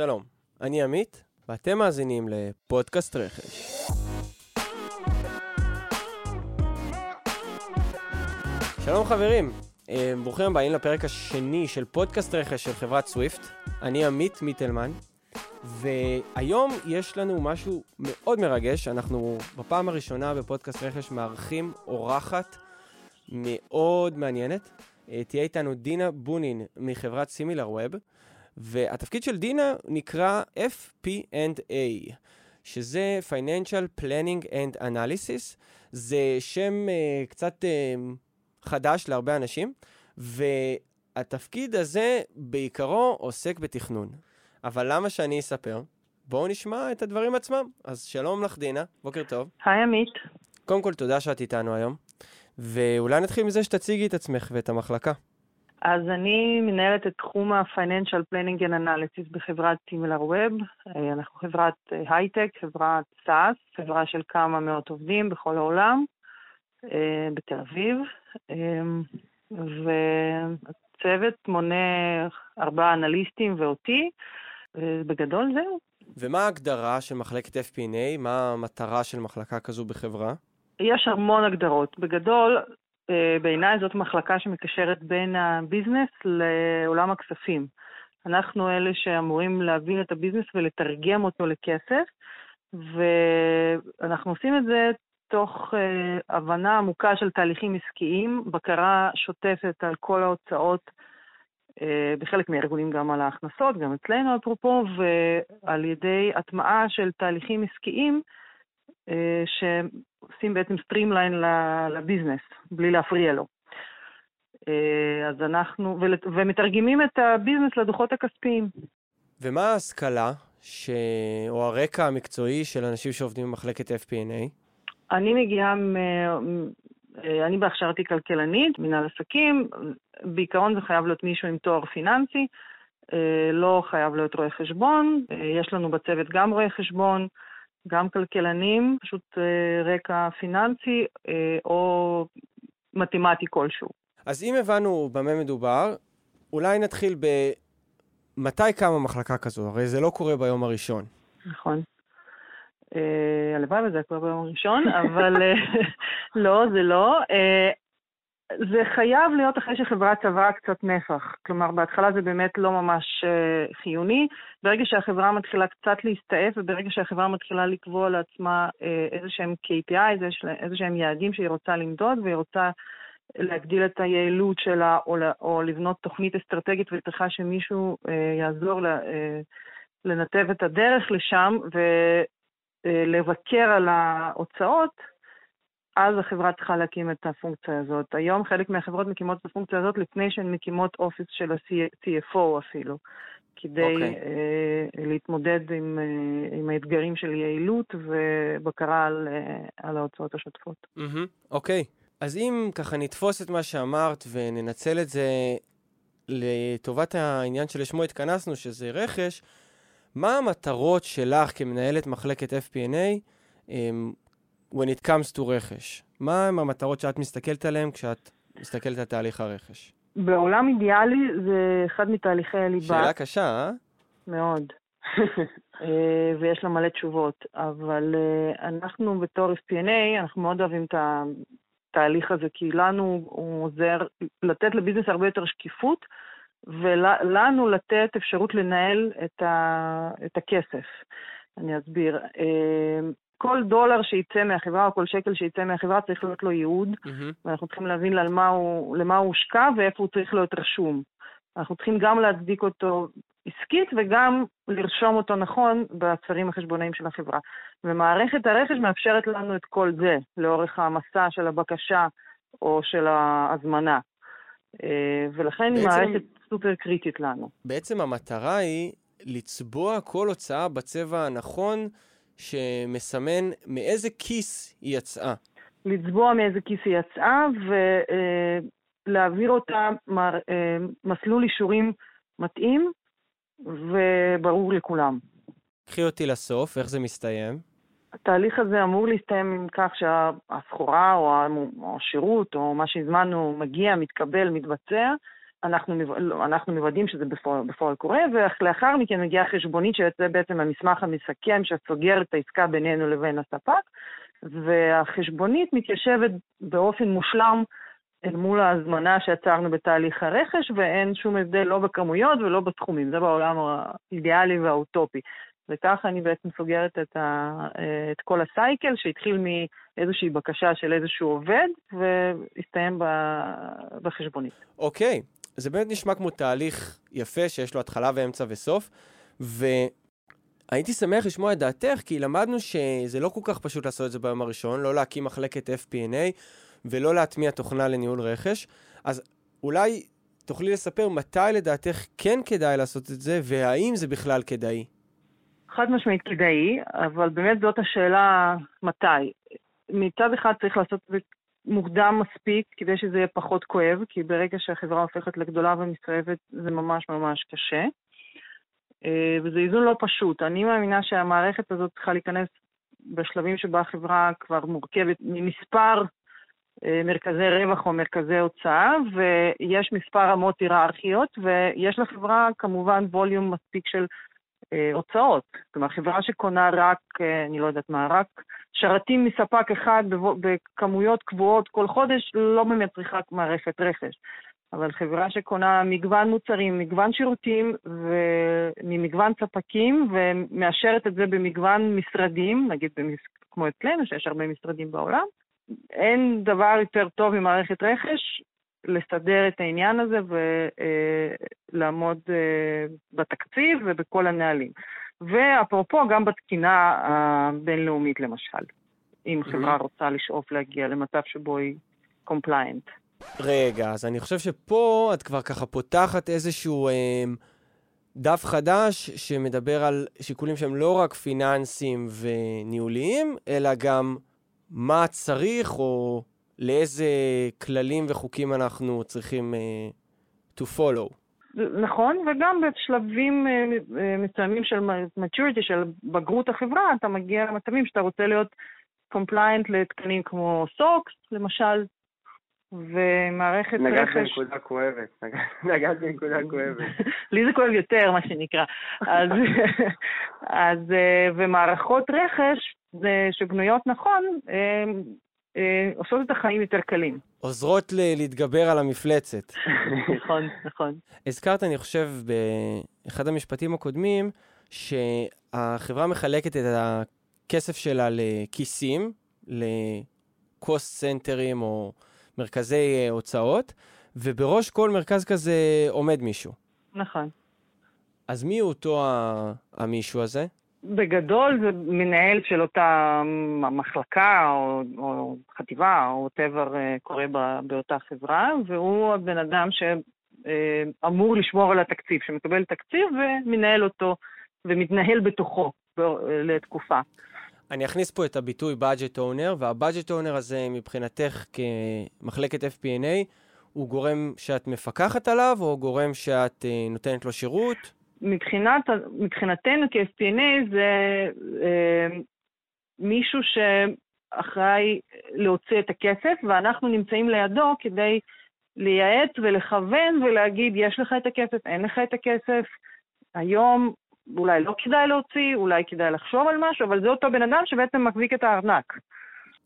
שלום, אני עמית, ואתם מאזינים לפודקאסט רכש. שלום חברים, אה, ברוכים הבאים לפרק השני של פודקאסט רכש של חברת סוויפט. אני עמית מיטלמן, והיום יש לנו משהו מאוד מרגש. אנחנו בפעם הראשונה בפודקאסט רכש מארחים אורחת מאוד מעניינת. אה, תהיה איתנו דינה בונין מחברת סימילר ווב, והתפקיד של דינה נקרא FP&A, שזה Financial Planning and Analysis. זה שם uh, קצת uh, חדש להרבה אנשים, והתפקיד הזה בעיקרו עוסק בתכנון. אבל למה שאני אספר? בואו נשמע את הדברים עצמם. אז שלום לך, דינה, בוקר טוב. היי, עמית. קודם כל, תודה שאת איתנו היום. ואולי נתחיל מזה שתציגי את עצמך ואת המחלקה. אז אני מנהלת את תחום ה-Financial Planning and Analysis בחברת Similar Web. אנחנו חברת הייטק, חברת SaaS, חברה של כמה מאות עובדים בכל העולם, אה, בתל אביב. אה, והצוות מונה ארבעה אנליסטים ואותי, ובגדול זהו. ומה ההגדרה של מחלקת FP&A? מה המטרה של מחלקה כזו בחברה? יש המון הגדרות. בגדול, אה, בעיניי זאת מחלקה שמקשרת בין הביזנס לעולם הכספים. אנחנו אלה שאמורים להבין את הביזנס ולתרגם אותו לכסף, ואנחנו עושים את זה תוך uh, הבנה עמוקה של תהליכים עסקיים, בקרה שוטפת על כל ההוצאות, אה, בחלק מהארגונים גם על ההכנסות, גם אצלנו אפרופו, ועל ידי הטמעה של תהליכים עסקיים, אה, שעושים בעצם streamline ל business, בלי להפריע לו. אה, אז אנחנו, ומתרגמים את ה business לדוחות הכספיים. ומה ההשכלה ש... או הרקע המקצועי של אנשים שעובדים במחלקת FP&A? אני מגיעה, מ... אה, אני בהכשרתי כלכלנית, מנהל עסקים, בעיקרון זה חייב להיות מישהו עם תואר פיננסי, לא חייב להיות רואה חשבון, יש לנו בצוות גם רואה חשבון, גם כלכלנים, פשוט אה, רקע פיננסי אה, או מתמטי כלשהו. אז אם הבנו במה מדובר, אולי נתחיל ב... מתי קמה מחלקה כזו? הרי זה לא קורה ביום הראשון. נכון. אה, הלוואי וזה קורה ביום הראשון, אבל לא, זה לא. זה חייב להיות אחרי שחברה צברה קצת נפח. כלומר, בהתחלה זה באמת לא ממש uh, חיוני. ברגע שהחברה מתחילה קצת להסתעף, וברגע שהחברה מתחילה לקבוע לעצמה uh, איזה שהם KPI, איזה שהם יעדים שהיא רוצה למדוד, והיא רוצה להגדיל את היעילות שלה, או, או לבנות תוכנית אסטרטגית וצריכה שמישהו uh, יעזור לה, לנתב את הדרך לשם, ולבקר על ההוצאות, אז החברה צריכה להקים את הפונקציה הזאת. היום חלק מהחברות מקימות את הפונקציה הזאת לפני שהן מקימות אופיס של ה-CFO אפילו, כדי okay. אוקיי. uh, להתמודד עם, uh, עם האתגרים של יעילות ובקרה על, uh, על ההוצאות השוטפות. אוקיי, mm-hmm. okay. אז אם ככה נתפוס את מה שאמרת וננצל את זה לטובת העניין שלשמו התכנסנו, שזה רכש, מה המטרות שלך כמנהלת מחלקת FP&A when it comes to רכש? מה הם המטרות שאת מסתכלת עליהן כשאת מסתכלת על תהליך הרכש? בעולם אידיאלי זה אחד מתהליכי הליבה. שאלה קשה, אה? מאוד. אה, ויש לה מלא תשובות, אבל אה, אנחנו בתור FP&A, אנחנו מאוד אוהבים את התהליך הזה, כי לנו הוא עוזר לתת לביזנס הרבה יותר שקיפות, ולנו לתת אפשרות לנהל את, ה, את הכסף. אני אסביר. כל דולר שיצא מהחברה או כל שקל שיצא מהחברה צריך להיות לו ייעוד, mm-hmm. ואנחנו צריכים להבין למה הוא, למה הוא הושקע ואיפה הוא צריך להיות רשום. אנחנו צריכים גם להצדיק אותו עסקית וגם לרשום אותו נכון בצרים החשבונאיים של החברה. ומערכת הרכש מאפשרת לנו את כל זה לאורך המסע של הבקשה או של ההזמנה. אה, ולכן בעצם, היא מערכת סופר קריטית לנו. בעצם המטרה היא לצבוע כל הוצאה בצבע הנכון, שמסמן מאיזה כיס היא יצאה. לצבוע מאיזה כיס היא יצאה ולהעביר אותה אה, מסלול אישורים מתאים וברור לכולם. קחי אותי לסוף, איך זה מסתיים? התהליך הזה אמור להסתיים עם כך שהסחורה או השירות או מה שהזמנו מגיע, מתקבל, מתבצע, אנחנו, אנחנו מוודאים שזה בפועל, בפועל קורה, ולאחר מכן מגיעה חשבונית שיוצא בעצם המסמך המסכם שסוגר את העסקה בינינו לבין הספק, והחשבונית מתיישבת באופן מושלם אל מול ההזמנה שיצרנו בתהליך הרכש, ואין שום הבדל לא בכמויות ולא בתחומים. זה בעולם האידיאלי והאוטופי. וככה אני בעצם סוגרת את, ה, את כל הסייקל, שהתחיל מאיזושהי בקשה של איזשהו עובד, והסתיים בחשבונית. אוקיי, okay. זה באמת נשמע כמו תהליך יפה, שיש לו התחלה ואמצע וסוף, והייתי שמח לשמוע את דעתך, כי למדנו שזה לא כל כך פשוט לעשות את זה ביום הראשון, לא להקים מחלקת FP&A ולא להטמיע תוכנה לניהול רכש. אז אולי תוכלי לספר מתי לדעתך כן כדאי לעשות את זה, והאם זה בכלל כדאי. חד משמעית כדאי, אבל באמת זאת השאלה מתי. מצד אחד צריך לעשות את זה מוקדם מספיק כדי שזה יהיה פחות כואב, כי ברגע שהחברה הופכת לגדולה ומסתובבת זה ממש ממש קשה. אה, וזה איזון לא פשוט. אני מאמינה שהמערכת הזאת צריכה להיכנס בשלבים שבה החברה כבר מורכבת ממספר אה, מרכזי רווח או מרכזי הוצאה, ויש מספר רמות היררכיות, ויש לחברה כמובן ווליום מספיק של הוצאות. כלומר, חברה שקונה רק, אה, אני לא יודעת מה, רק שרתים מספק אחד בכמויות קבועות כל חודש, לא באמת צריכה מערכת רכש. אבל חברה שקונה מגוון מוצרים, מגוון שירותים וממגוון ספקים ומאשרת את זה במגוון משרדים, נגיד במס... כמו אצלנו, שיש הרבה משרדים בעולם, אין דבר יותר טוב ממערכת רכש לסדר את העניין הזה ולעמוד אה, בתקציב ובכל הנהלים. ואפרופו, גם בתקינה הבינלאומית למשל, אם חברה רוצה לשאוף להגיע למצב שבו היא compliant. רגע, אז אני חושב שפה את כבר ככה פותחת איזשהו אה, דף חדש שמדבר על שיקולים שהם לא רק פיננסיים וניהוליים, אלא גם מה צריך או לאיזה כללים וחוקים אנחנו צריכים uh, to follow. נכון, וגם בשלבים uh, מסוימים של maturity, של בגרות החברה, אתה מגיע למצבים שאתה רוצה להיות compliant לתקנים כמו סוקס, למשל, ומערכת רכש... נגעת בנקודה כואבת, נגעת בנקודה כואבת. לי זה כואב יותר, מה שנקרא. אז, אז, ומערכות רכש, שבנויות נכון, אה, עושות את החיים יותר קלים. עוזרות ל- להתגבר על המפלצת. נכון, נכון. הזכרת, אני חושב, באחד המשפטים הקודמים, שהחברה מחלקת את הכסף שלה לכיסים, לקוסט סנטרים או מרכזי אה, הוצאות, ובראש כל מרכז כזה עומד מישהו. נכון. אז מי הוא אותו המישהו הזה? בגדול זה מנהל של אותה מחלקה או, או חטיבה או whatever אה, קורה באותה חברה, והוא הבן אדם שאמור לשמור על התקציב, שמקבל תקציב ומנהל אותו ומתנהל בתוכו לתקופה. אני אכניס פה את הביטוי budget owner, וה-budget owner הזה מבחינתך כמחלקת FP&A, הוא גורם שאת מפקחת עליו, או גורם שאת אה, נותנת לו שירות? מבחינת, מבחינתנו כ-FP&A זה אה, מישהו שאחראי להוציא את הכסף, ואנחנו נמצאים לידו כדי לייעץ ולכוון ולהגיד, יש לך את הכסף, אין לך את הכסף, היום אולי לא כדאי להוציא, אולי כדאי לחשוב על משהו, אבל זה אותו בן אדם שבעצם מחזיק את הארנק.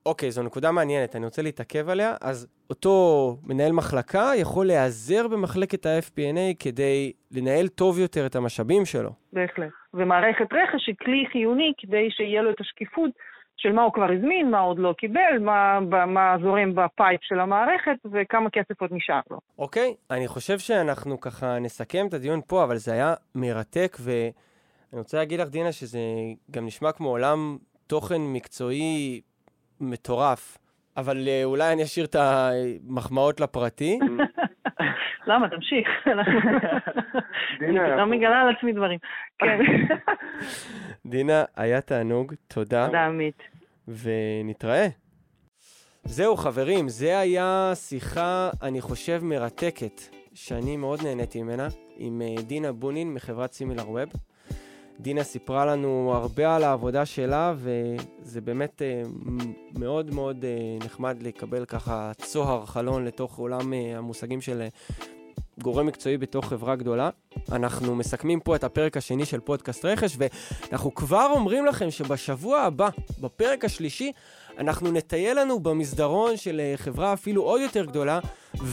אוקיי, זו נקודה מעניינת, אני רוצה להתעכב עליה. אז אותו מנהל מחלקה יכול להיעזר במחלקת ה-FP&A כדי לנהל טוב יותר את המשאבים שלו. בהחלט. ומערכת רכש היא כלי חיוני כדי שיהיה לו את השקיפות של מה הוא כבר הזמין, מה עוד לא קיבל, מה, מה זורם בפייפ של המערכת וכמה כסף עוד נשאר לו. אוקיי, אני חושב שאנחנו ככה נסכם את הדיון פה, אבל זה היה מרתק, ואני רוצה להגיד לך, דינה, שזה גם נשמע כמו עולם תוכן מקצועי מטורף. אבל uh, אולי אני אשאיר את המחמאות לפרטי. למה? תמשיך. אני פתאום מגלה על עצמי דברים. כן. דינה, היה תענוג, תודה. תודה, עמית. ונתראה. זהו, חברים, זה היה שיחה, אני חושב, מרתקת, שאני מאוד נהניתי ממנה, עם אה, דינה בונין מחברת סימילר ווב. דינה סיפרה לנו הרבה על העבודה שלה, וזה באמת uh, מאוד מאוד uh, נחמד לקבל ככה צוהר, חלון לתוך עולם uh, המושגים של גורם מקצועי בתוך חברה גדולה. אנחנו מסכמים פה את הפרק השני של פודקאסט רכש, ואנחנו כבר אומרים לכם שבשבוע הבא, בפרק השלישי, אנחנו נטייל לנו במסדרון של אה, חברה אפילו עוד יותר גדולה,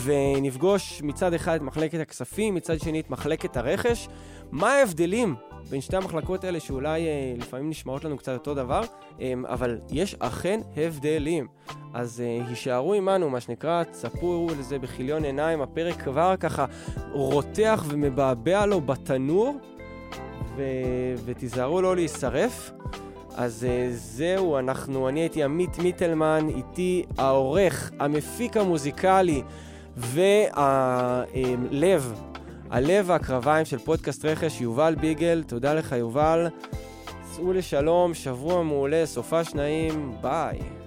ונפגוש מצד אחד את מחלקת הכספים, מצד שני את מחלקת הרכש. מה ההבדלים בין שתי המחלקות האלה שאולי אה, לפעמים נשמעות לנו קצת אותו דבר, אה, אבל יש אכן הבדלים. אז אה, הישארו עמנו, מה שנקרא, צפו לזה בכיליון עיניים, הפרק כבר ככה רותח ומבעבע לו בתנור, ו... ותיזהרו לא להישרף. אז uh, זהו, אנחנו, אני הייתי עמית מיטלמן, איתי העורך, המפיק המוזיקלי והלב, הלב והקרביים של פודקאסט רכש, יובל ביגל. תודה לך, יובל. צאו לשלום, שבוע מעולה, סופה שניים, ביי.